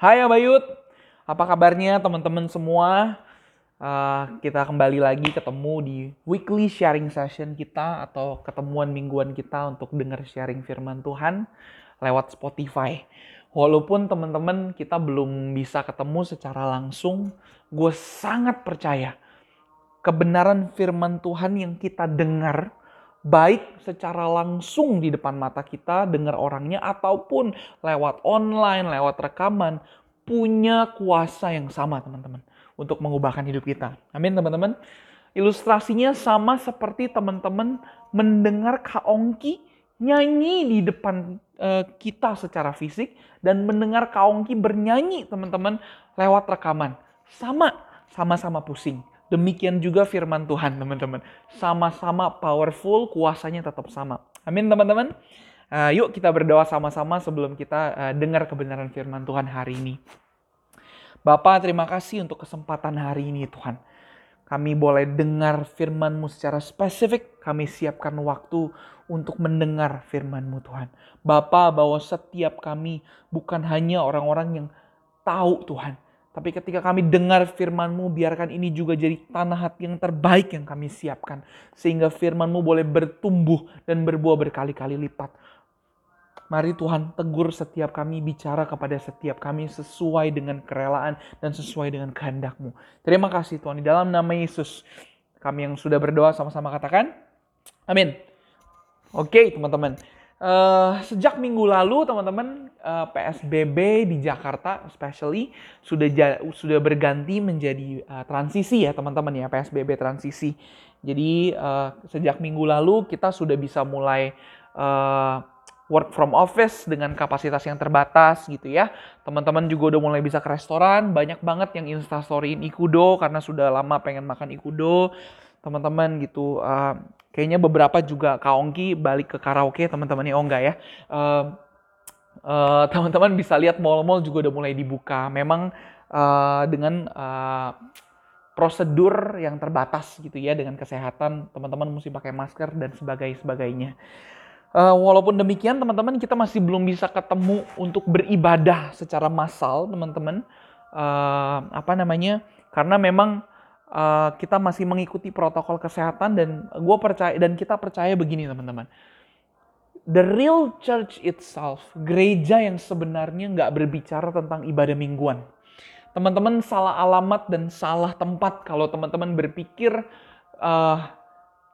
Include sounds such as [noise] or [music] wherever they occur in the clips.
Hai Abayut, apa kabarnya teman-teman semua? Uh, kita kembali lagi ketemu di weekly sharing session kita atau ketemuan mingguan kita untuk dengar sharing firman Tuhan lewat Spotify. Walaupun teman-teman kita belum bisa ketemu secara langsung, gue sangat percaya kebenaran firman Tuhan yang kita dengar baik secara langsung di depan mata kita dengar orangnya ataupun lewat online, lewat rekaman punya kuasa yang sama teman-teman untuk mengubahkan hidup kita. Amin teman-teman. Ilustrasinya sama seperti teman-teman mendengar Kaongki nyanyi di depan uh, kita secara fisik dan mendengar Kaongki bernyanyi teman-teman lewat rekaman. Sama, sama-sama pusing. Demikian juga firman Tuhan, teman-teman. Sama-sama powerful, kuasanya tetap sama. Amin, teman-teman. Uh, yuk kita berdoa sama-sama sebelum kita uh, dengar kebenaran firman Tuhan hari ini. Bapak, terima kasih untuk kesempatan hari ini, Tuhan. Kami boleh dengar firman-Mu secara spesifik. Kami siapkan waktu untuk mendengar firman-Mu, Tuhan. Bapak, bahwa setiap kami bukan hanya orang-orang yang tahu, Tuhan tapi ketika kami dengar firman-Mu, biarkan ini juga jadi tanah hati yang terbaik yang kami siapkan. Sehingga firman-Mu boleh bertumbuh dan berbuah berkali-kali lipat. Mari Tuhan tegur setiap kami, bicara kepada setiap kami sesuai dengan kerelaan dan sesuai dengan kehendak-Mu. Terima kasih Tuhan. Di dalam nama Yesus, kami yang sudah berdoa sama-sama katakan, amin. Oke teman-teman. Uh, sejak minggu lalu teman-teman uh, eh, PSBB di Jakarta especially sudah sudah berganti menjadi uh, transisi ya teman-teman ya PSBB transisi. Jadi uh, sejak minggu lalu kita sudah bisa mulai uh, work from office dengan kapasitas yang terbatas gitu ya. Teman-teman juga udah mulai bisa ke restoran, banyak banget yang instastoryin Ikudo karena sudah lama pengen makan Ikudo. Teman-teman gitu uh, Kayaknya beberapa juga Kaongki balik ke karaoke teman-teman ya, oh enggak ya. Uh, uh, teman-teman bisa lihat mall-mall juga udah mulai dibuka. Memang uh, dengan uh, prosedur yang terbatas gitu ya dengan kesehatan teman-teman mesti pakai masker dan sebagainya sebagainya. Uh, walaupun demikian teman-teman kita masih belum bisa ketemu untuk beribadah secara massal teman-teman. Uh, apa namanya? Karena memang uh, kita masih mengikuti protokol kesehatan dan gue percaya dan kita percaya begini teman-teman. The real church itself, gereja yang sebenarnya nggak berbicara tentang ibadah mingguan. Teman-teman salah alamat dan salah tempat kalau teman-teman berpikir uh,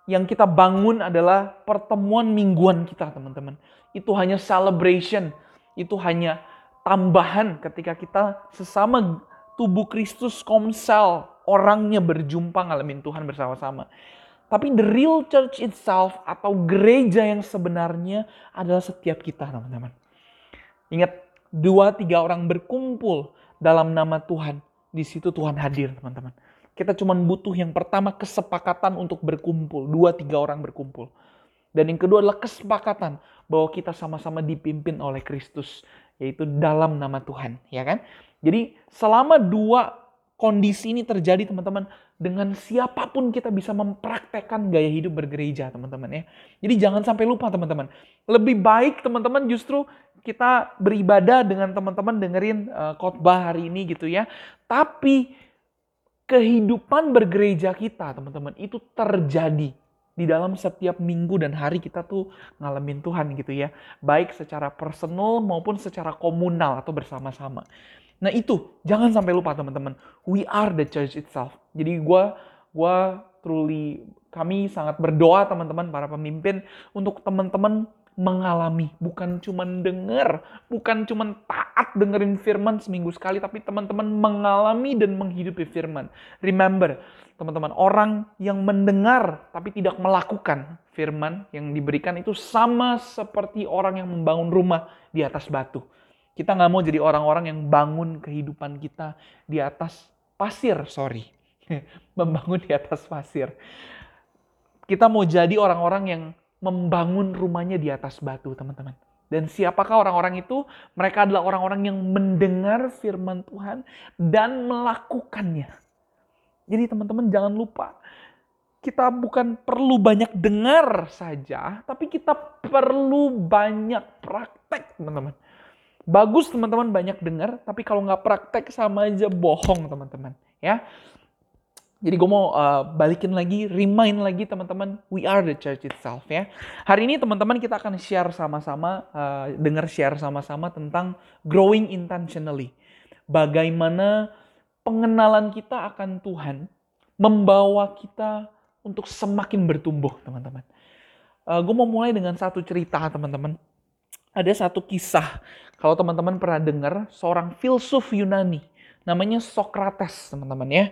yang kita bangun adalah pertemuan mingguan kita teman-teman. Itu hanya celebration, itu hanya tambahan ketika kita sesama tubuh Kristus komsel orangnya berjumpa ngalamin Tuhan bersama-sama. Tapi the real church itself atau gereja yang sebenarnya adalah setiap kita teman-teman. Ingat, dua tiga orang berkumpul dalam nama Tuhan. Di situ Tuhan hadir teman-teman. Kita cuma butuh yang pertama kesepakatan untuk berkumpul. Dua tiga orang berkumpul. Dan yang kedua adalah kesepakatan bahwa kita sama-sama dipimpin oleh Kristus. Yaitu dalam nama Tuhan. ya kan? Jadi selama dua kondisi ini terjadi teman-teman dengan siapa pun kita bisa mempraktekkan gaya hidup bergereja teman-teman ya. Jadi jangan sampai lupa teman-teman. Lebih baik teman-teman justru kita beribadah dengan teman-teman dengerin uh, khotbah hari ini gitu ya. Tapi kehidupan bergereja kita teman-teman itu terjadi di dalam setiap minggu dan hari kita tuh ngalamin Tuhan gitu ya. Baik secara personal maupun secara komunal atau bersama-sama. Nah itu jangan sampai lupa teman-teman. We are the church itself. Jadi gue gua truly kami sangat berdoa teman-teman para pemimpin untuk teman-teman mengalami bukan cuma dengar bukan cuma taat dengerin firman seminggu sekali tapi teman-teman mengalami dan menghidupi firman remember teman-teman orang yang mendengar tapi tidak melakukan firman yang diberikan itu sama seperti orang yang membangun rumah di atas batu kita nggak mau jadi orang-orang yang bangun kehidupan kita di atas pasir, sorry. [laughs] Membangun di atas pasir. Kita mau jadi orang-orang yang membangun rumahnya di atas batu, teman-teman. Dan siapakah orang-orang itu? Mereka adalah orang-orang yang mendengar firman Tuhan dan melakukannya. Jadi teman-teman jangan lupa, kita bukan perlu banyak dengar saja, tapi kita perlu banyak praktek, teman-teman Bagus teman-teman banyak dengar, tapi kalau nggak praktek sama aja bohong teman-teman. Ya, jadi gue mau uh, balikin lagi, remind lagi teman-teman, we are the church itself ya. Hari ini teman-teman kita akan share sama-sama, uh, dengar share sama-sama tentang growing intentionally. Bagaimana pengenalan kita akan Tuhan membawa kita untuk semakin bertumbuh teman-teman. Uh, gue mau mulai dengan satu cerita teman-teman. Ada satu kisah, kalau teman-teman pernah dengar, seorang filsuf Yunani, namanya Socrates teman-teman ya.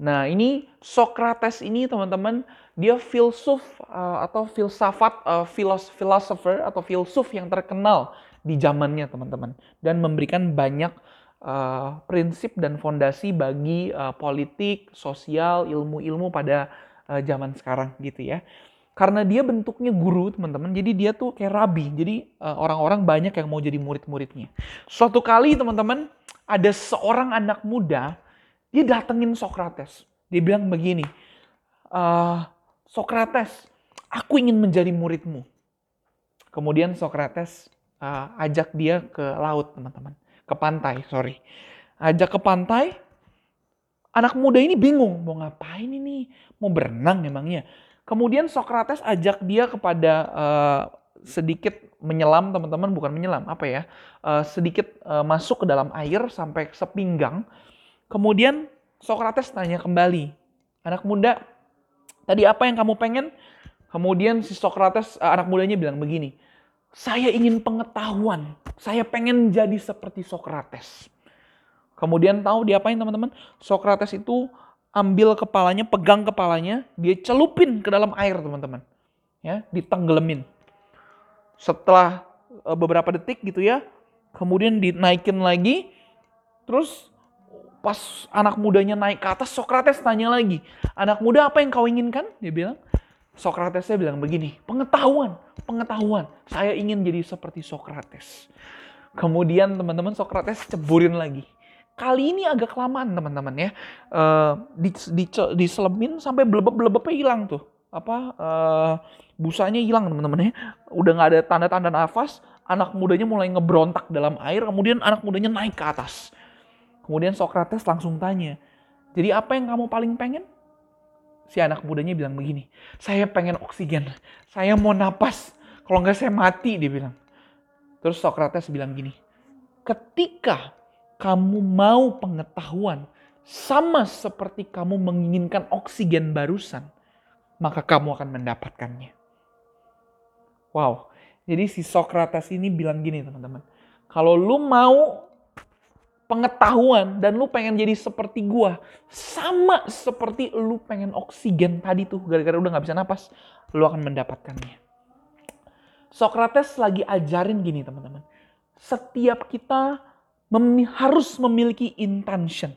Nah, ini Socrates ini teman-teman, dia filsuf uh, atau filsafat, uh, philosopher atau filsuf yang terkenal di zamannya teman-teman. Dan memberikan banyak uh, prinsip dan fondasi bagi uh, politik, sosial, ilmu-ilmu pada uh, zaman sekarang gitu ya. Karena dia bentuknya guru teman-teman, jadi dia tuh kayak rabi. Jadi orang-orang uh, banyak yang mau jadi murid-muridnya. Suatu kali teman-teman ada seorang anak muda dia datengin Socrates. Dia bilang begini, uh, Socrates, aku ingin menjadi muridmu. Kemudian Socrates uh, ajak dia ke laut, teman-teman. Ke pantai, sorry. Ajak ke pantai, anak muda ini bingung, mau ngapain ini? Mau berenang emangnya? Kemudian Socrates ajak dia kepada uh, sedikit menyelam, teman-teman, bukan menyelam, apa ya? Uh, sedikit uh, masuk ke dalam air sampai sepinggang Kemudian Socrates tanya kembali, anak muda, tadi apa yang kamu pengen? Kemudian si Socrates, uh, anak mudanya bilang begini, saya ingin pengetahuan, saya pengen jadi seperti Socrates. Kemudian tahu diapain teman-teman? Socrates itu ambil kepalanya, pegang kepalanya, dia celupin ke dalam air teman-teman. Ya, ditenggelamin. Setelah uh, beberapa detik gitu ya, kemudian dinaikin lagi, terus Pas anak mudanya naik ke atas, Socrates tanya lagi, anak muda apa yang kau inginkan? Dia bilang, Socratesnya bilang begini, pengetahuan, pengetahuan. Saya ingin jadi seperti Socrates. Kemudian teman-teman Socrates ceburin lagi. Kali ini agak kelamaan teman-teman ya. Uh, di, di, diselemin sampai belebep-belebepnya hilang tuh. Apa uh, busanya hilang teman-teman ya. Udah nggak ada tanda-tanda nafas. Anak mudanya mulai ngebrontak dalam air. Kemudian anak mudanya naik ke atas. Kemudian Socrates langsung tanya, jadi apa yang kamu paling pengen? Si anak mudanya bilang begini, saya pengen oksigen, saya mau napas, kalau nggak saya mati, dia bilang. Terus Socrates bilang gini, ketika kamu mau pengetahuan, sama seperti kamu menginginkan oksigen barusan, maka kamu akan mendapatkannya. Wow, jadi si Socrates ini bilang gini teman-teman, kalau lu mau pengetahuan dan lu pengen jadi seperti gua sama seperti lu pengen oksigen tadi tuh gara-gara udah nggak bisa napas lu akan mendapatkannya. Socrates lagi ajarin gini teman-teman. Setiap kita mem harus memiliki intention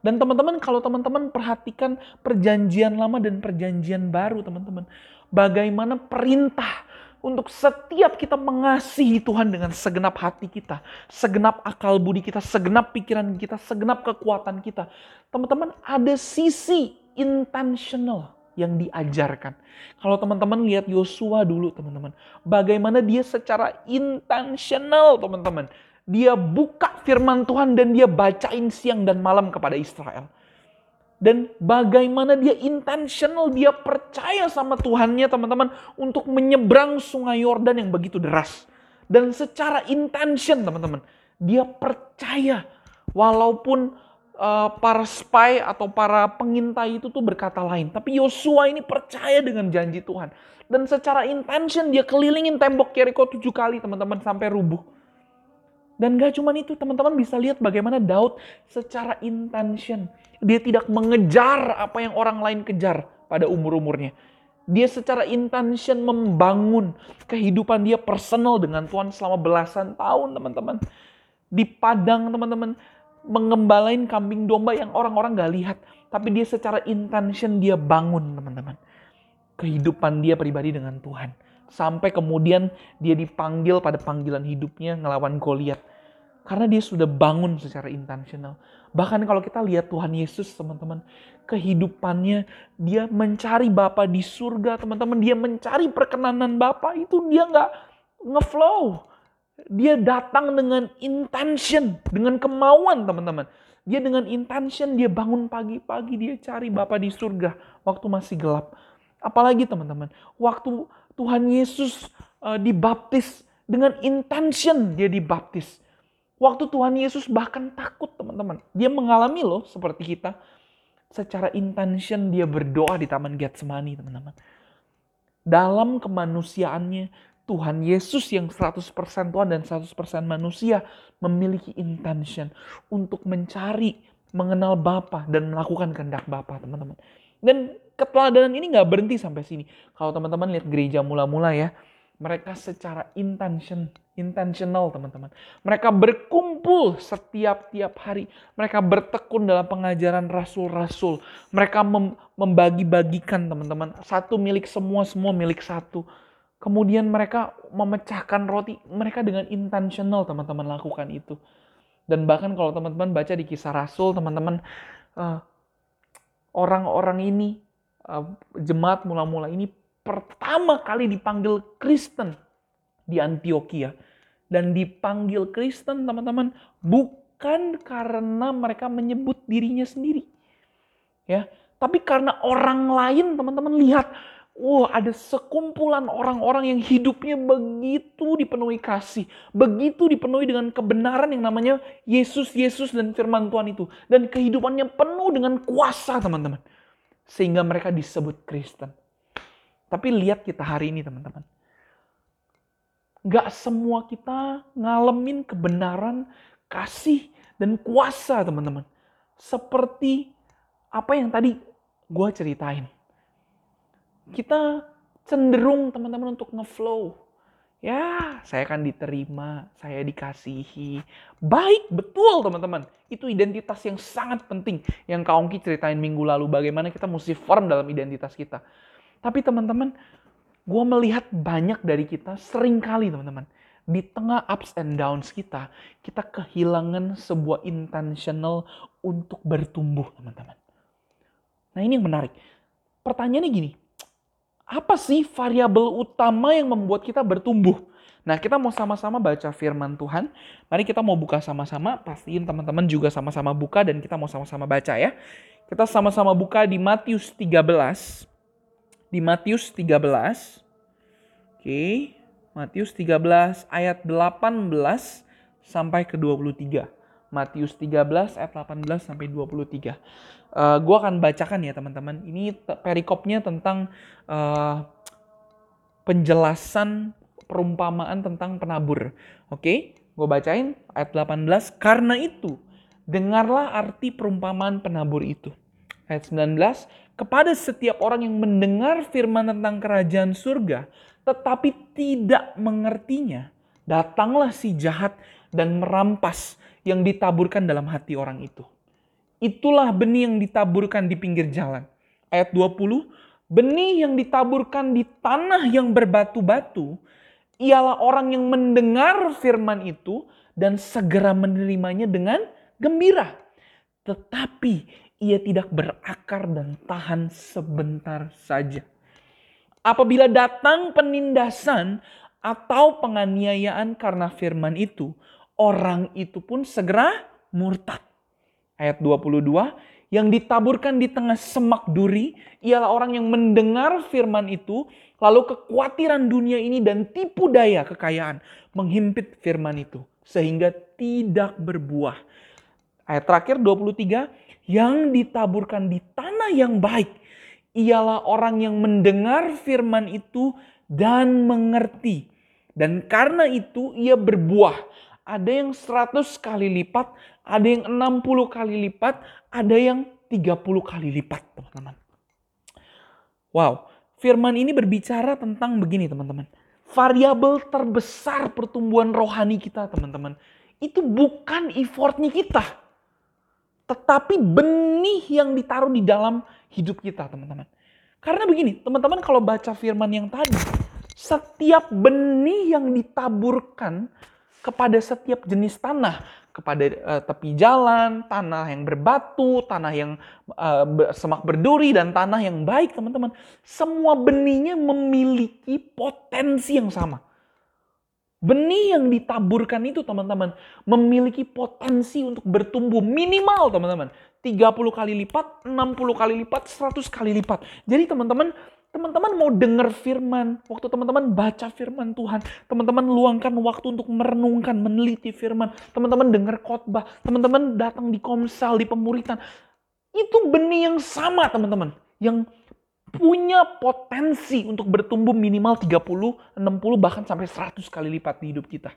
dan teman-teman kalau teman-teman perhatikan perjanjian lama dan perjanjian baru teman-teman bagaimana perintah untuk setiap kita mengasihi Tuhan dengan segenap hati kita, segenap akal budi kita, segenap pikiran kita, segenap kekuatan kita. Teman-teman, ada sisi intentional yang diajarkan. Kalau teman-teman lihat Yosua dulu, teman-teman, bagaimana dia secara intentional, teman-teman, dia buka firman Tuhan dan dia bacain siang dan malam kepada Israel dan bagaimana dia intentional, dia percaya sama Tuhannya teman-teman untuk menyeberang sungai Yordan yang begitu deras. Dan secara intention teman-teman, dia percaya walaupun uh, para spy atau para pengintai itu tuh berkata lain. Tapi Yosua ini percaya dengan janji Tuhan. Dan secara intention dia kelilingin tembok Jericho tujuh kali teman-teman sampai rubuh. Dan gak cuma itu, teman-teman bisa lihat bagaimana Daud secara intention. Dia tidak mengejar apa yang orang lain kejar pada umur-umurnya. Dia secara intention membangun kehidupan dia personal dengan Tuhan selama belasan tahun, teman-teman. Di padang, teman-teman, mengembalain kambing domba yang orang-orang gak lihat. Tapi dia secara intention dia bangun, teman-teman. Kehidupan dia pribadi dengan Tuhan. Sampai kemudian dia dipanggil pada panggilan hidupnya ngelawan Goliat. Karena dia sudah bangun secara intentional. Bahkan kalau kita lihat Tuhan Yesus teman-teman, kehidupannya dia mencari Bapa di surga teman-teman. Dia mencari perkenanan Bapa itu dia nggak ngeflow. Dia datang dengan intention, dengan kemauan teman-teman. Dia dengan intention, dia bangun pagi-pagi, dia cari Bapa di surga waktu masih gelap. Apalagi teman-teman, waktu Tuhan Yesus uh, dibaptis dengan intention dia dibaptis. Waktu Tuhan Yesus bahkan takut teman-teman. Dia mengalami loh seperti kita. Secara intention dia berdoa di Taman Getsemani teman-teman. Dalam kemanusiaannya Tuhan Yesus yang 100% Tuhan dan 100% manusia memiliki intention untuk mencari, mengenal Bapa dan melakukan kehendak Bapa teman-teman. Dan keteladanan ini nggak berhenti sampai sini. Kalau teman-teman lihat gereja mula-mula ya, mereka secara intention, intentional teman-teman. Mereka berkumpul setiap tiap hari. Mereka bertekun dalam pengajaran rasul-rasul. Mereka mem membagi-bagikan teman-teman. Satu milik semua, semua milik satu. Kemudian mereka memecahkan roti. Mereka dengan intentional teman-teman lakukan itu. Dan bahkan kalau teman-teman baca di kisah rasul, teman-teman uh, orang-orang ini, uh, jemaat mula-mula ini pertama kali dipanggil Kristen di Antioquia. Dan dipanggil Kristen teman-teman bukan karena mereka menyebut dirinya sendiri. Ya, tapi karena orang lain teman-teman lihat Wah, ada sekumpulan orang-orang yang hidupnya begitu dipenuhi kasih, begitu dipenuhi dengan kebenaran yang namanya Yesus, Yesus dan firman Tuhan itu. Dan kehidupannya penuh dengan kuasa, teman-teman. Sehingga mereka disebut Kristen. Tapi lihat kita hari ini teman-teman. Gak semua kita ngalamin kebenaran, kasih, dan kuasa teman-teman. Seperti apa yang tadi gue ceritain. Kita cenderung teman-teman untuk ngeflow. Ya, saya akan diterima, saya dikasihi. Baik, betul teman-teman. Itu identitas yang sangat penting. Yang Kak Ongki ceritain minggu lalu, bagaimana kita mesti firm dalam identitas kita. Tapi teman-teman, gue melihat banyak dari kita sering kali teman-teman. Di tengah ups and downs kita, kita kehilangan sebuah intentional untuk bertumbuh teman-teman. Nah ini yang menarik. Pertanyaannya gini, apa sih variabel utama yang membuat kita bertumbuh? Nah, kita mau sama-sama baca firman Tuhan. Mari kita mau buka sama-sama. Pastiin teman-teman juga sama-sama buka dan kita mau sama-sama baca ya. Kita sama-sama buka di Matius 13 di Matius 13. Oke, Matius 13 ayat 18 sampai ke 23. Matius 13 ayat 18 sampai 23. Uh, gue akan bacakan ya teman-teman. Ini perikopnya tentang uh, penjelasan perumpamaan tentang penabur. Oke, gue bacain ayat 18. Karena itu, dengarlah arti perumpamaan penabur itu. Ayat 19, kepada setiap orang yang mendengar firman tentang kerajaan surga, tetapi tidak mengertinya, datanglah si jahat dan merampas yang ditaburkan dalam hati orang itu. Itulah benih yang ditaburkan di pinggir jalan. Ayat 20, benih yang ditaburkan di tanah yang berbatu-batu, ialah orang yang mendengar firman itu dan segera menerimanya dengan gembira. Tetapi ia tidak berakar dan tahan sebentar saja. Apabila datang penindasan atau penganiayaan karena firman itu, orang itu pun segera murtad. Ayat 22, yang ditaburkan di tengah semak duri ialah orang yang mendengar firman itu, lalu kekhawatiran dunia ini dan tipu daya kekayaan menghimpit firman itu sehingga tidak berbuah. Ayat terakhir 23, yang ditaburkan di tanah yang baik ialah orang yang mendengar firman itu dan mengerti. Dan karena itu ia berbuah. Ada yang 100 kali lipat, ada yang 60 kali lipat, ada yang 30 kali lipat, teman-teman. Wow, firman ini berbicara tentang begini, teman-teman. Variabel terbesar pertumbuhan rohani kita, teman-teman. Itu bukan effortnya kita tetapi benih yang ditaruh di dalam hidup kita, teman-teman. Karena begini, teman-teman kalau baca firman yang tadi, setiap benih yang ditaburkan kepada setiap jenis tanah, kepada uh, tepi jalan, tanah yang berbatu, tanah yang uh, semak berduri, dan tanah yang baik, teman-teman. Semua benihnya memiliki potensi yang sama. Benih yang ditaburkan itu teman-teman memiliki potensi untuk bertumbuh minimal teman-teman. 30 kali lipat, 60 kali lipat, 100 kali lipat. Jadi teman-teman, teman-teman mau dengar firman, waktu teman-teman baca firman Tuhan, teman-teman luangkan waktu untuk merenungkan, meneliti firman, teman-teman dengar khotbah, teman-teman datang di komsel, di pemuritan. Itu benih yang sama teman-teman. Yang punya potensi untuk bertumbuh minimal 30, 60 bahkan sampai 100 kali lipat di hidup kita.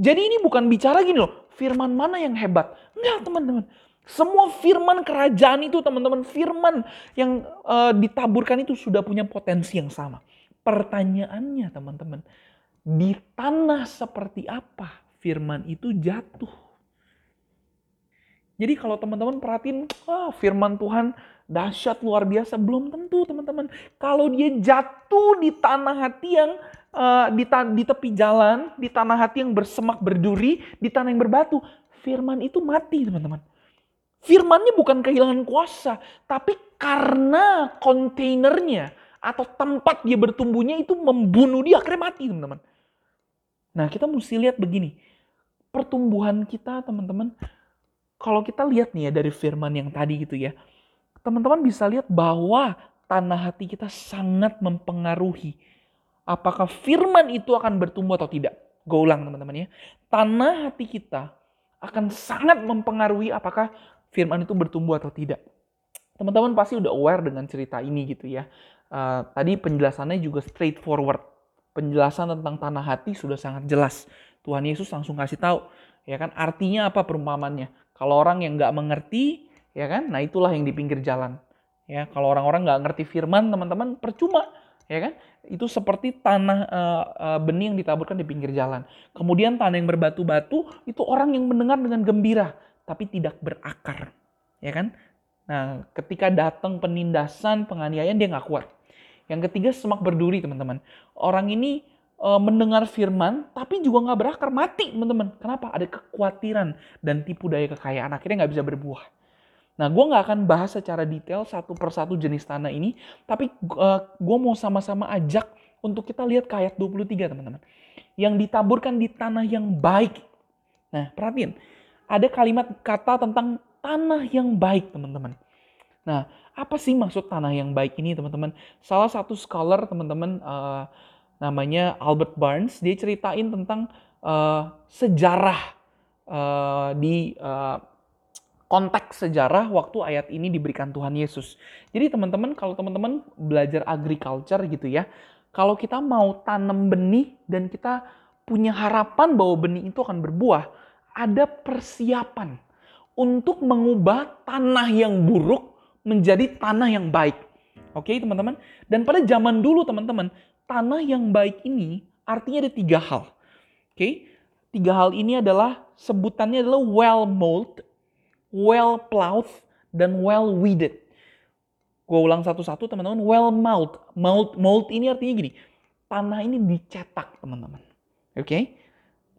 Jadi ini bukan bicara gini loh, firman mana yang hebat. Enggak teman-teman. Semua firman kerajaan itu teman-teman, firman yang uh, ditaburkan itu sudah punya potensi yang sama. Pertanyaannya teman-teman, di tanah seperti apa firman itu jatuh? Jadi kalau teman-teman perhatiin, wah firman Tuhan dahsyat luar biasa. Belum tentu teman-teman. Kalau dia jatuh di tanah hati yang uh, di, ta di tepi jalan di tanah hati yang bersemak berduri di tanah yang berbatu firman itu mati teman-teman. Firmannya bukan kehilangan kuasa tapi karena kontainernya atau tempat dia bertumbuhnya itu membunuh dia akhirnya mati teman-teman. Nah kita mesti lihat begini. Pertumbuhan kita teman-teman kalau kita lihat nih ya dari firman yang tadi gitu ya teman-teman bisa lihat bahwa tanah hati kita sangat mempengaruhi apakah firman itu akan bertumbuh atau tidak. Gue ulang teman-teman ya. Tanah hati kita akan sangat mempengaruhi apakah firman itu bertumbuh atau tidak. Teman-teman pasti udah aware dengan cerita ini gitu ya. Uh, tadi penjelasannya juga straightforward. Penjelasan tentang tanah hati sudah sangat jelas. Tuhan Yesus langsung kasih tahu, ya kan? Artinya apa perumpamannya? Kalau orang yang nggak mengerti, ya kan? Nah itulah yang di pinggir jalan. Ya, kalau orang-orang nggak ngerti firman, teman-teman percuma, ya kan? Itu seperti tanah uh, uh, benih yang ditaburkan di pinggir jalan. Kemudian tanah yang berbatu-batu itu orang yang mendengar dengan gembira, tapi tidak berakar, ya kan? Nah, ketika datang penindasan, penganiayaan dia nggak kuat. Yang ketiga semak berduri, teman-teman. Orang ini mendengar firman, tapi juga nggak berakar, mati, teman-teman. Kenapa? Ada kekhawatiran dan tipu daya kekayaan, akhirnya nggak bisa berbuah. Nah, gue nggak akan bahas secara detail satu persatu jenis tanah ini, tapi uh, eh, gue mau sama-sama ajak untuk kita lihat ke ayat 23, teman-teman. Yang ditaburkan di tanah yang baik. Nah, perhatiin. Ada kalimat kata tentang tanah yang baik, teman-teman. Nah, apa sih maksud tanah yang baik ini, teman-teman? Salah satu scholar, teman-teman, uh, namanya Albert Barnes, dia ceritain tentang uh, sejarah uh, di uh, konteks sejarah waktu ayat ini diberikan Tuhan Yesus. Jadi teman-teman kalau teman-teman belajar agriculture gitu ya, kalau kita mau tanam benih dan kita punya harapan bahwa benih itu akan berbuah, ada persiapan untuk mengubah tanah yang buruk menjadi tanah yang baik. Oke teman-teman? Dan pada zaman dulu teman-teman, tanah yang baik ini artinya ada tiga hal. Oke, tiga hal ini adalah sebutannya adalah well mold well plowed, dan well weeded. Gue ulang satu-satu teman-teman, well mold. Mold, mold ini artinya gini, tanah ini dicetak teman-teman. Oke? Okay?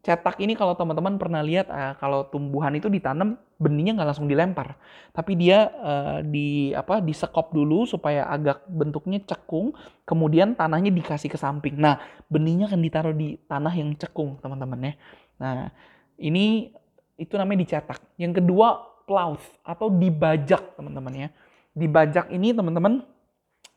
Cetak ini kalau teman-teman pernah lihat, uh, kalau tumbuhan itu ditanam, benihnya nggak langsung dilempar. Tapi dia uh, di apa disekop dulu supaya agak bentuknya cekung, kemudian tanahnya dikasih ke samping. Nah, benihnya akan ditaruh di tanah yang cekung, teman-teman ya. Nah, ini itu namanya dicetak. Yang kedua plough atau dibajak teman-teman ya. Dibajak ini teman-teman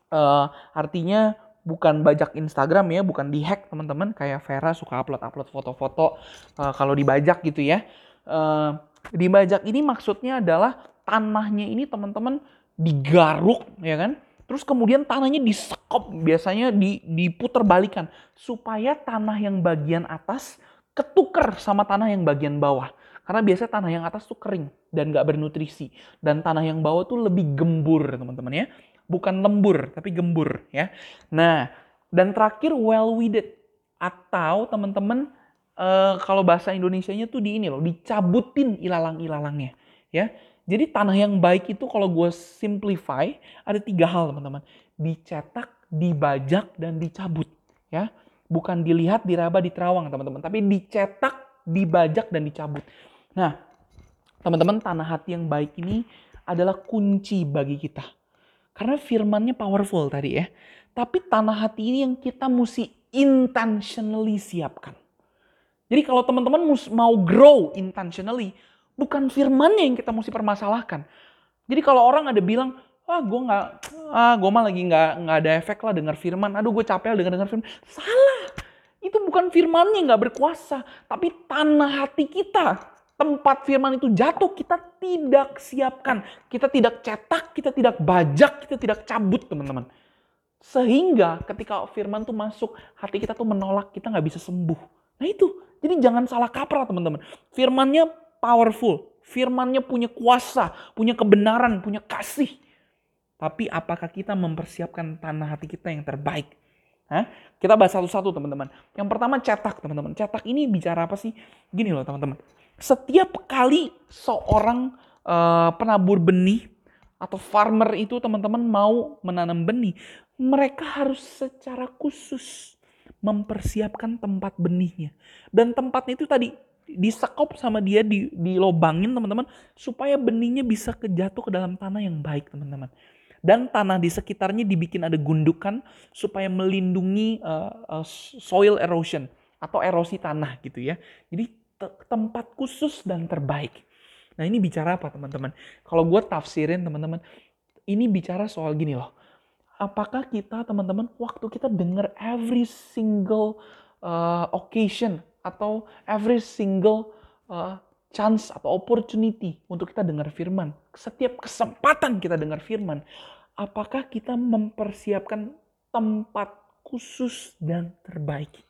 uh, artinya bukan bajak Instagram ya, bukan dihack teman-teman kayak Vera suka upload-upload foto-foto uh, kalau dibajak gitu ya. Uh, dibajak ini maksudnya adalah tanahnya ini teman-teman digaruk ya kan. Terus kemudian tanahnya disekop biasanya di, diputar balikan supaya tanah yang bagian atas ketuker sama tanah yang bagian bawah. Karena biasanya tanah yang atas tuh kering dan gak bernutrisi. Dan tanah yang bawah tuh lebih gembur teman-teman ya. Bukan lembur, tapi gembur ya. Nah, dan terakhir well weeded. Atau teman-teman uh, kalau bahasa Indonesia-nya tuh di ini loh, dicabutin ilalang-ilalangnya. Ya, jadi tanah yang baik itu kalau gue simplify ada tiga hal teman-teman. Dicetak, dibajak, dan dicabut. Ya, bukan dilihat, diraba, diterawang teman-teman. Tapi dicetak, dibajak, dan dicabut. Nah, teman-teman, tanah hati yang baik ini adalah kunci bagi kita. Karena firmannya powerful tadi ya. Tapi tanah hati ini yang kita mesti intentionally siapkan. Jadi kalau teman-teman mau grow intentionally, bukan firmannya yang kita mesti permasalahkan. Jadi kalau orang ada bilang, ah gue nggak, ah gue mah lagi nggak nggak ada efek lah dengar firman. Aduh gue capek dengar dengar firman. Salah. Itu bukan firmannya nggak berkuasa, tapi tanah hati kita. Tempat firman itu jatuh, kita tidak siapkan. Kita tidak cetak, kita tidak bajak, kita tidak cabut teman-teman. Sehingga ketika firman tuh masuk, hati kita tuh menolak, kita nggak bisa sembuh. Nah itu, jadi jangan salah kaprah teman-teman. Firmannya powerful, firmannya punya kuasa, punya kebenaran, punya kasih. Tapi apakah kita mempersiapkan tanah hati kita yang terbaik? Hah? Kita bahas satu-satu teman-teman. Yang pertama cetak teman-teman. Cetak ini bicara apa sih? Gini loh teman-teman setiap kali seorang uh, penabur benih atau farmer itu teman-teman mau menanam benih, mereka harus secara khusus mempersiapkan tempat benihnya. Dan tempatnya itu tadi disekop sama dia, di, dilobangin teman-teman, supaya benihnya bisa kejatuh ke dalam tanah yang baik teman-teman. Dan tanah di sekitarnya dibikin ada gundukan supaya melindungi uh, uh, soil erosion atau erosi tanah gitu ya. Jadi tempat khusus dan terbaik. Nah ini bicara apa teman-teman? Kalau gue tafsirin teman-teman, ini bicara soal gini loh. Apakah kita teman-teman waktu kita dengar every single uh, occasion atau every single uh, chance atau opportunity untuk kita dengar firman, setiap kesempatan kita dengar firman, apakah kita mempersiapkan tempat khusus dan terbaik?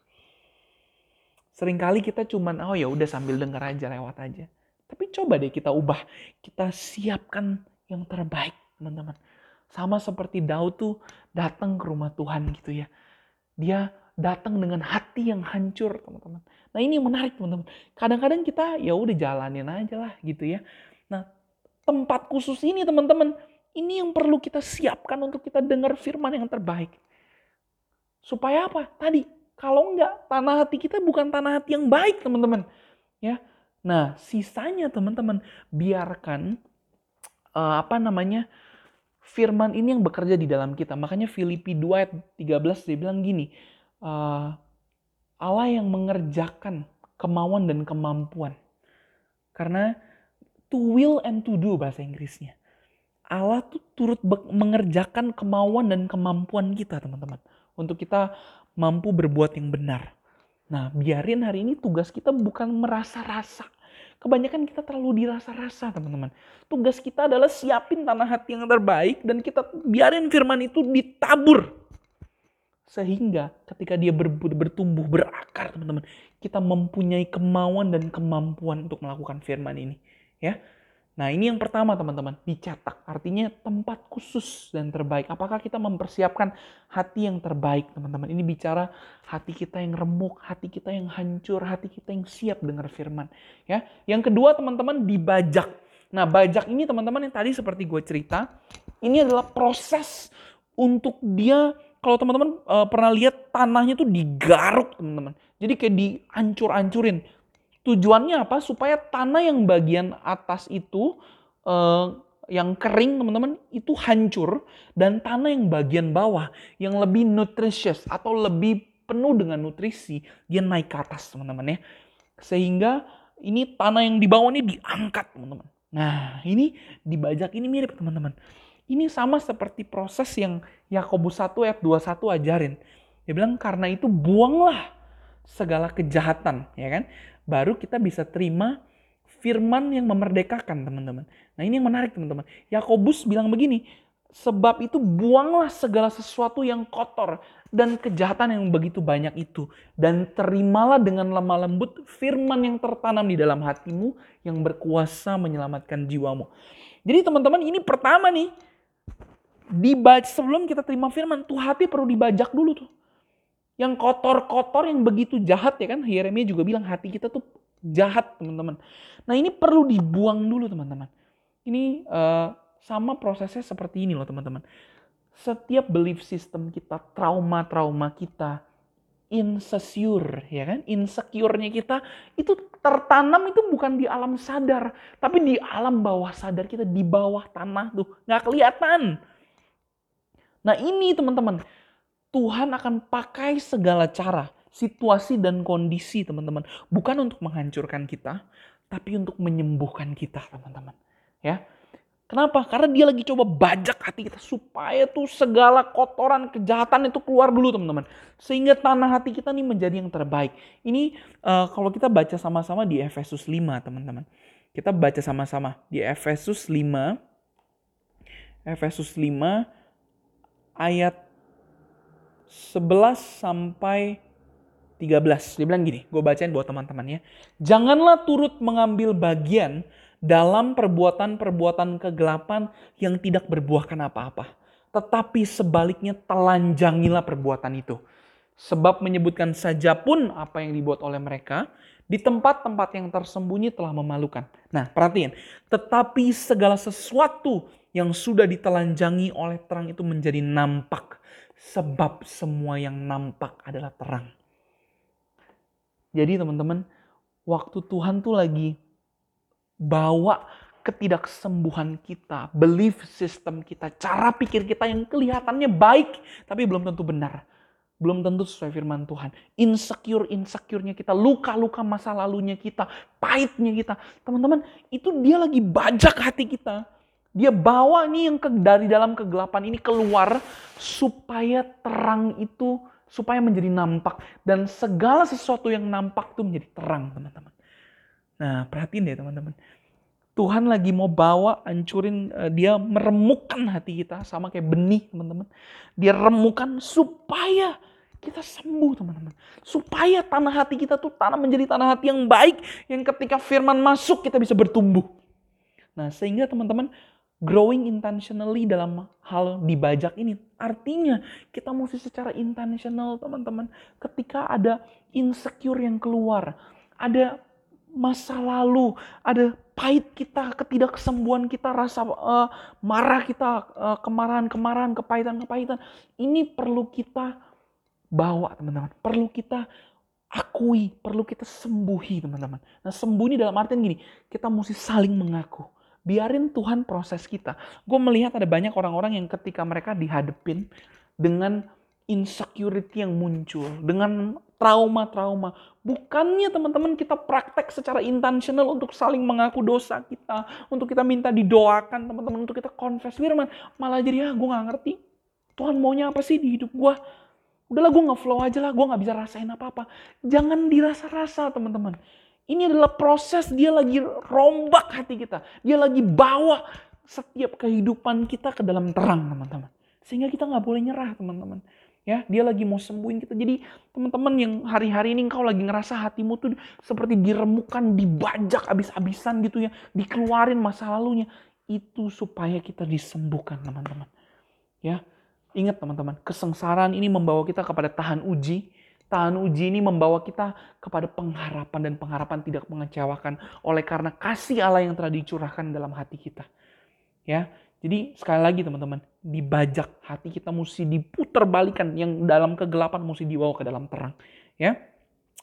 Seringkali kita cuman oh ya udah sambil denger aja lewat aja. Tapi coba deh kita ubah. Kita siapkan yang terbaik, teman-teman. Sama seperti Daud tuh datang ke rumah Tuhan gitu ya. Dia datang dengan hati yang hancur, teman-teman. Nah, ini yang menarik, teman-teman. Kadang-kadang kita ya udah jalanin aja lah gitu ya. Nah, tempat khusus ini, teman-teman, ini yang perlu kita siapkan untuk kita dengar firman yang terbaik. Supaya apa? Tadi kalau enggak, tanah hati kita bukan tanah hati yang baik, teman-teman. Ya. Nah, sisanya teman-teman, biarkan uh, apa namanya? firman ini yang bekerja di dalam kita. Makanya Filipi 2 ayat 13 dia bilang gini, uh, Allah yang mengerjakan kemauan dan kemampuan. Karena to will and to do bahasa Inggrisnya. Allah tuh turut mengerjakan kemauan dan kemampuan kita, teman-teman. Untuk kita mampu berbuat yang benar. Nah, biarin hari ini tugas kita bukan merasa-rasa. Kebanyakan kita terlalu dirasa-rasa, teman-teman. Tugas kita adalah siapin tanah hati yang terbaik dan kita biarin firman itu ditabur. Sehingga ketika dia bertumbuh, berakar, teman-teman, kita mempunyai kemauan dan kemampuan untuk melakukan firman ini. Ya, Nah ini yang pertama teman-teman, dicetak. Artinya tempat khusus dan terbaik. Apakah kita mempersiapkan hati yang terbaik teman-teman? Ini bicara hati kita yang remuk, hati kita yang hancur, hati kita yang siap dengar firman. Ya, Yang kedua teman-teman dibajak. Nah bajak ini teman-teman yang tadi seperti gue cerita, ini adalah proses untuk dia, kalau teman-teman uh, pernah lihat tanahnya tuh digaruk teman-teman. Jadi kayak dihancur-hancurin Tujuannya apa? Supaya tanah yang bagian atas itu uh, yang kering teman-teman itu hancur dan tanah yang bagian bawah yang lebih nutritious atau lebih penuh dengan nutrisi dia naik ke atas teman-teman ya. Sehingga ini tanah yang di bawah ini diangkat teman-teman. Nah ini dibajak ini mirip teman-teman. Ini sama seperti proses yang Yakobus 1 ayat 21 ajarin. Dia bilang karena itu buanglah segala kejahatan ya kan baru kita bisa terima firman yang memerdekakan, teman-teman. Nah, ini yang menarik, teman-teman. Yakobus bilang begini, sebab itu buanglah segala sesuatu yang kotor dan kejahatan yang begitu banyak itu dan terimalah dengan lemah lembut firman yang tertanam di dalam hatimu yang berkuasa menyelamatkan jiwamu. Jadi teman-teman ini pertama nih dibaca sebelum kita terima firman tuh hati perlu dibajak dulu tuh. Yang kotor-kotor, yang begitu jahat ya kan. Yeremia juga bilang hati kita tuh jahat teman-teman. Nah ini perlu dibuang dulu teman-teman. Ini uh, sama prosesnya seperti ini loh teman-teman. Setiap belief system kita, trauma-trauma kita, insecure ya kan insecure-nya kita itu tertanam itu bukan di alam sadar tapi di alam bawah sadar kita di bawah tanah tuh nggak kelihatan nah ini teman-teman Tuhan akan pakai segala cara, situasi dan kondisi teman-teman. Bukan untuk menghancurkan kita, tapi untuk menyembuhkan kita teman-teman. Ya, Kenapa? Karena dia lagi coba bajak hati kita supaya tuh segala kotoran kejahatan itu keluar dulu teman-teman. Sehingga tanah hati kita nih menjadi yang terbaik. Ini uh, kalau kita baca sama-sama di Efesus 5 teman-teman. Kita baca sama-sama di Efesus 5. Efesus 5 ayat 11 sampai 13. Dia bilang gini, gue bacain buat teman-teman ya. Janganlah turut mengambil bagian dalam perbuatan-perbuatan kegelapan yang tidak berbuahkan apa-apa. Tetapi sebaliknya telanjangilah perbuatan itu. Sebab menyebutkan saja pun apa yang dibuat oleh mereka, di tempat-tempat yang tersembunyi telah memalukan. Nah, perhatian. Tetapi segala sesuatu yang sudah ditelanjangi oleh terang itu menjadi nampak. Sebab semua yang nampak adalah terang. Jadi teman-teman, waktu Tuhan tuh lagi bawa ketidaksembuhan kita, belief system kita, cara pikir kita yang kelihatannya baik tapi belum tentu benar. Belum tentu sesuai firman Tuhan. Insecure, insecure-nya kita, luka-luka masa lalunya kita, pahitnya kita. Teman-teman, itu dia lagi bajak hati kita. Dia bawa nih yang ke, dari dalam kegelapan ini keluar supaya terang itu supaya menjadi nampak dan segala sesuatu yang nampak itu menjadi terang, teman-teman. Nah, perhatiin deh teman-teman. Tuhan lagi mau bawa, hancurin, uh, dia meremukkan hati kita sama kayak benih teman-teman. Dia remukan supaya kita sembuh teman-teman. Supaya tanah hati kita tuh tanah menjadi tanah hati yang baik. Yang ketika firman masuk kita bisa bertumbuh. Nah sehingga teman-teman growing intentionally dalam hal dibajak ini. Artinya kita mesti secara intentional teman-teman. Ketika ada insecure yang keluar. Ada masa lalu, ada pahit kita, ketidaksembuhan kita, rasa uh, marah kita, uh, kemarahan-kemarahan, kepahitan-kepahitan. Ini perlu kita bawa teman-teman. Perlu kita akui, perlu kita sembuhi teman-teman. Nah sembuh dalam artian gini, kita mesti saling mengaku. Biarin Tuhan proses kita. Gue melihat ada banyak orang-orang yang ketika mereka dihadepin dengan insecurity yang muncul, dengan trauma-trauma. Bukannya teman-teman kita praktek secara intentional untuk saling mengaku dosa kita, untuk kita minta didoakan teman-teman, untuk kita confess firman. Malah jadi, ah gue gak ngerti. Tuhan maunya apa sih di hidup gue? Udahlah gue nge-flow aja lah, gue gak bisa rasain apa-apa. Jangan dirasa-rasa teman-teman. Ini adalah proses dia lagi rombak hati kita. Dia lagi bawa setiap kehidupan kita ke dalam terang teman-teman. Sehingga kita gak boleh nyerah teman-teman. Ya dia lagi mau sembuhin kita. Jadi teman-teman yang hari-hari ini engkau lagi ngerasa hatimu tuh seperti diremukan dibajak abis-abisan gitu ya. Dikeluarin masa lalunya. Itu supaya kita disembuhkan teman-teman. Ya ingat teman-teman kesengsaraan ini membawa kita kepada tahan uji tahan uji ini membawa kita kepada pengharapan dan pengharapan tidak mengecewakan oleh karena kasih Allah yang telah dicurahkan dalam hati kita ya jadi sekali lagi teman-teman, dibajak hati kita mesti diputar balikan yang dalam kegelapan mesti dibawa ke dalam terang, ya.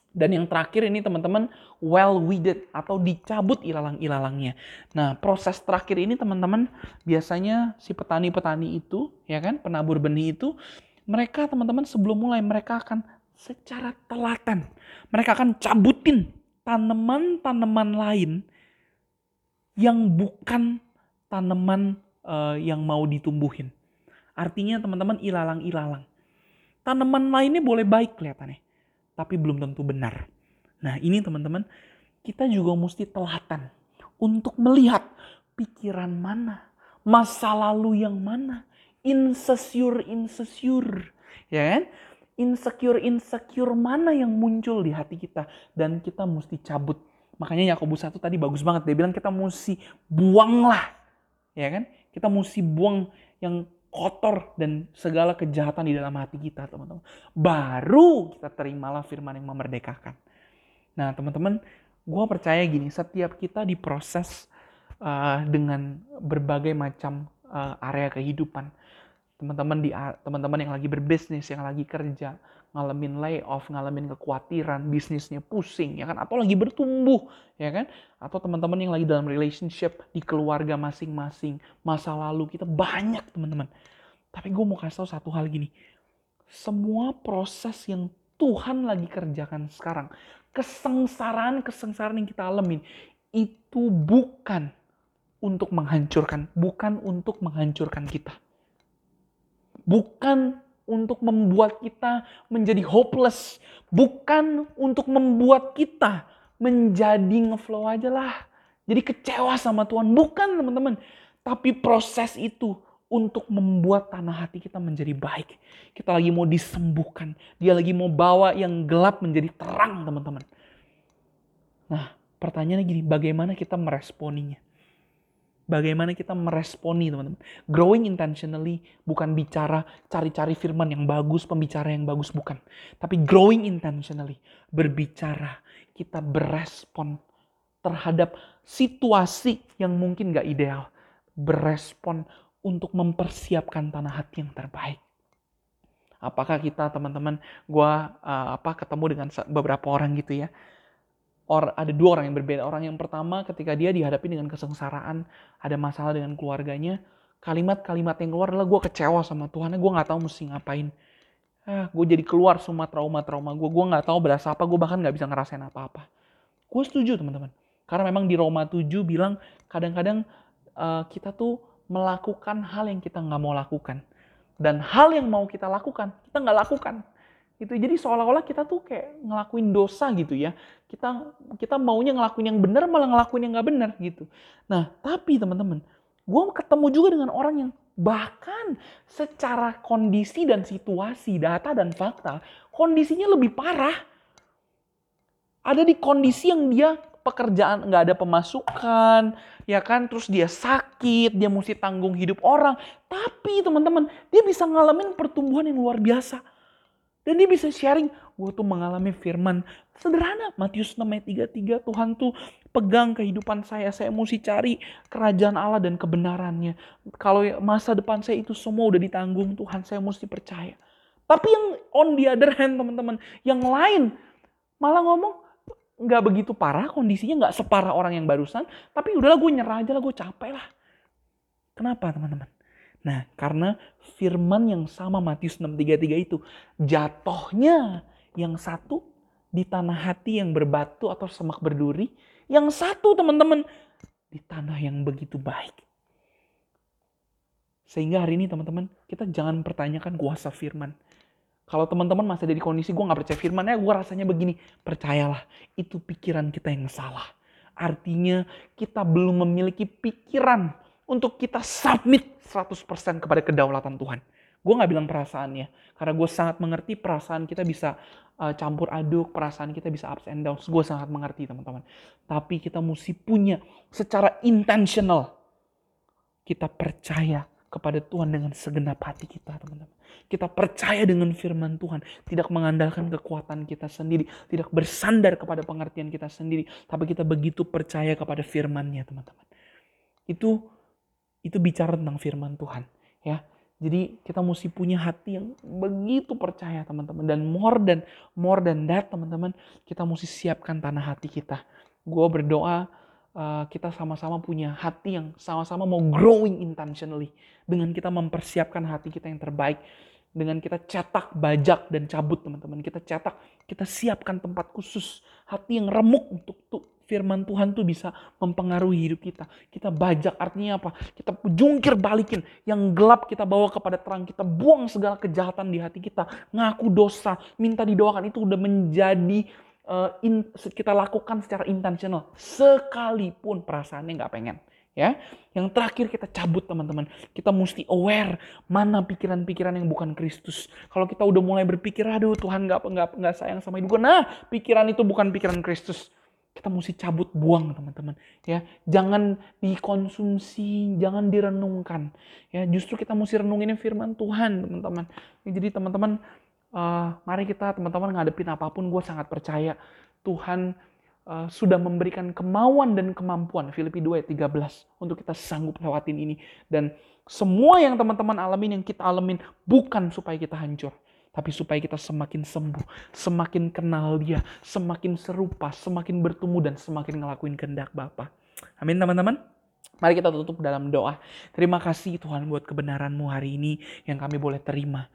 Dan yang terakhir ini teman-teman well weeded atau dicabut ilalang-ilalangnya. Nah, proses terakhir ini teman-teman biasanya si petani-petani itu, ya kan, penabur benih itu mereka teman-teman sebelum mulai mereka akan secara telaten mereka akan cabutin tanaman-tanaman lain yang bukan tanaman uh, yang mau ditumbuhin. Artinya teman-teman ilalang-ilalang. Tanaman lainnya boleh baik kelihatannya, tapi belum tentu benar. Nah ini teman-teman, kita juga mesti telatan untuk melihat pikiran mana, masa lalu yang mana, insecure insecure, ya kan? Insecure insecure mana yang muncul di hati kita dan kita mesti cabut. Makanya Yakobus satu tadi bagus banget dia bilang kita mesti buanglah, ya kan? Kita mesti buang yang kotor dan segala kejahatan di dalam hati kita, teman-teman. Baru kita terimalah firman yang memerdekakan. Nah, teman-teman, gue percaya gini, setiap kita diproses uh, dengan berbagai macam uh, area kehidupan. Teman-teman di teman-teman yang lagi berbisnis, yang lagi kerja, ngalamin layoff, ngalamin kekhawatiran, bisnisnya pusing, ya kan? Atau lagi bertumbuh, ya kan? Atau teman-teman yang lagi dalam relationship di keluarga masing-masing, masa lalu kita banyak teman-teman. Tapi gue mau kasih tau satu hal gini, semua proses yang Tuhan lagi kerjakan sekarang, kesengsaraan-kesengsaraan yang kita alamin, itu bukan untuk menghancurkan, bukan untuk menghancurkan kita. Bukan untuk membuat kita menjadi hopeless, bukan untuk membuat kita menjadi ngeflow aja lah. Jadi kecewa sama Tuhan, bukan teman-teman. Tapi proses itu untuk membuat tanah hati kita menjadi baik. Kita lagi mau disembuhkan. Dia lagi mau bawa yang gelap menjadi terang, teman-teman. Nah, pertanyaannya gini, bagaimana kita meresponinya? Bagaimana kita meresponi, teman-teman? Growing intentionally bukan bicara cari-cari firman yang bagus, pembicara yang bagus, bukan. Tapi growing intentionally, berbicara, kita berespon terhadap situasi yang mungkin gak ideal. Berespon untuk mempersiapkan tanah hati yang terbaik. Apakah kita teman-teman, gue uh, apa ketemu dengan beberapa orang gitu ya. Or, ada dua orang yang berbeda. Orang yang pertama ketika dia dihadapi dengan kesengsaraan, ada masalah dengan keluarganya, kalimat-kalimat yang keluar adalah gue kecewa sama Tuhan, gue nggak tahu mesti ngapain. Ah, gue jadi keluar semua trauma-trauma gue, gue nggak tahu berasa apa, gue bahkan nggak bisa ngerasain apa-apa. Gue setuju teman-teman. Karena memang di Roma 7 bilang kadang-kadang uh, kita tuh melakukan hal yang kita nggak mau lakukan. Dan hal yang mau kita lakukan, kita nggak lakukan. Gitu. Jadi seolah-olah kita tuh kayak ngelakuin dosa gitu ya. Kita kita maunya ngelakuin yang benar malah ngelakuin yang nggak benar gitu. Nah tapi teman-teman, gue ketemu juga dengan orang yang bahkan secara kondisi dan situasi, data dan fakta, kondisinya lebih parah. Ada di kondisi yang dia pekerjaan nggak ada pemasukan, ya kan? Terus dia sakit, dia mesti tanggung hidup orang. Tapi teman-teman, dia bisa ngalamin pertumbuhan yang luar biasa. Dan dia bisa sharing, gue tuh mengalami firman sederhana. Matius 6 ayat 33, Tuhan tuh pegang kehidupan saya. Saya mesti cari kerajaan Allah dan kebenarannya. Kalau masa depan saya itu semua udah ditanggung Tuhan, saya mesti percaya. Tapi yang on the other hand teman-teman, yang lain malah ngomong, nggak begitu parah kondisinya nggak separah orang yang barusan tapi udahlah gue nyerah aja lah gue capek lah kenapa teman-teman nah karena firman yang sama Matius 633 itu jatuhnya yang satu di tanah hati yang berbatu atau semak berduri yang satu teman-teman di tanah yang begitu baik sehingga hari ini teman-teman kita jangan pertanyakan kuasa firman kalau teman-teman masih ada di kondisi gue gak percaya firman, ya gue rasanya begini. Percayalah, itu pikiran kita yang salah. Artinya kita belum memiliki pikiran untuk kita submit 100% kepada kedaulatan Tuhan. Gue gak bilang perasaannya, karena gue sangat mengerti perasaan kita bisa uh, campur aduk, perasaan kita bisa ups and downs. Gue sangat mengerti teman-teman. Tapi kita mesti punya secara intentional. Kita percaya kepada Tuhan dengan segenap hati kita teman-teman. Kita percaya dengan firman Tuhan, tidak mengandalkan kekuatan kita sendiri, tidak bersandar kepada pengertian kita sendiri, tapi kita begitu percaya kepada firman-Nya, teman-teman. Itu itu bicara tentang firman Tuhan, ya. Jadi kita mesti punya hati yang begitu percaya teman-teman dan more dan more than that teman-teman kita mesti siapkan tanah hati kita. Gue berdoa uh, kita sama-sama punya hati yang sama-sama mau growing intentionally dengan kita mempersiapkan hati kita yang terbaik dengan kita cetak bajak dan cabut teman-teman kita cetak kita siapkan tempat khusus hati yang remuk untuk firman Tuhan tuh bisa mempengaruhi hidup kita kita bajak artinya apa kita jungkir balikin yang gelap kita bawa kepada terang kita buang segala kejahatan di hati kita ngaku dosa minta didoakan itu udah menjadi uh, in, kita lakukan secara intentional sekalipun perasaannya nggak pengen ya. Yang terakhir kita cabut teman-teman. Kita mesti aware mana pikiran-pikiran yang bukan Kristus. Kalau kita udah mulai berpikir, aduh Tuhan nggak nggak nggak sayang sama hidup Nah, pikiran itu bukan pikiran Kristus. Kita mesti cabut buang teman-teman. Ya jangan dikonsumsi jangan direnungkan. Ya justru kita mesti renungin firman Tuhan teman-teman. Jadi teman-teman uh, mari kita teman-teman ngadepin apa pun gue sangat percaya Tuhan uh, sudah memberikan kemauan dan kemampuan Filipi 2 ayat 13 untuk kita sanggup lewatin ini. Dan semua yang teman-teman alamin yang kita alamin bukan supaya kita hancur tapi supaya kita semakin sembuh, semakin kenal dia, semakin serupa, semakin bertumbuh dan semakin ngelakuin kehendak Bapa. Amin teman-teman. Mari kita tutup dalam doa. Terima kasih Tuhan buat kebenaranmu hari ini yang kami boleh terima.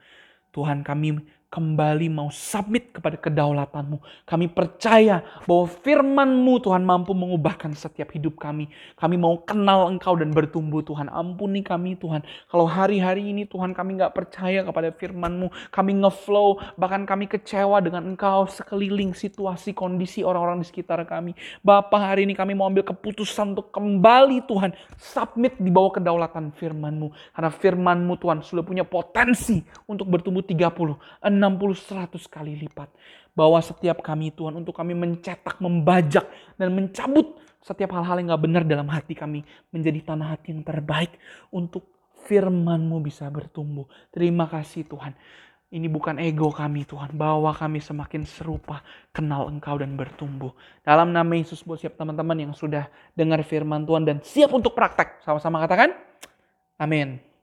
Tuhan kami kembali mau submit kepada kedaulatanmu. Kami percaya bahwa firmanmu Tuhan mampu mengubahkan setiap hidup kami. Kami mau kenal engkau dan bertumbuh Tuhan. Ampuni kami Tuhan. Kalau hari-hari ini Tuhan kami nggak percaya kepada firmanmu. Kami ngeflow, bahkan kami kecewa dengan engkau sekeliling situasi kondisi orang-orang di sekitar kami. Bapak hari ini kami mau ambil keputusan untuk kembali Tuhan. Submit di bawah kedaulatan firmanmu. Karena firmanmu Tuhan sudah punya potensi untuk bertumbuh 30, 60 100 kali lipat. Bawa setiap kami Tuhan untuk kami mencetak, membajak, dan mencabut setiap hal-hal yang gak benar dalam hati kami. Menjadi tanah hati yang terbaik untuk firman-Mu bisa bertumbuh. Terima kasih Tuhan. Ini bukan ego kami Tuhan. Bawa kami semakin serupa, kenal Engkau dan bertumbuh. Dalam nama Yesus buat siap teman-teman yang sudah dengar firman Tuhan dan siap untuk praktek. Sama-sama katakan, amin.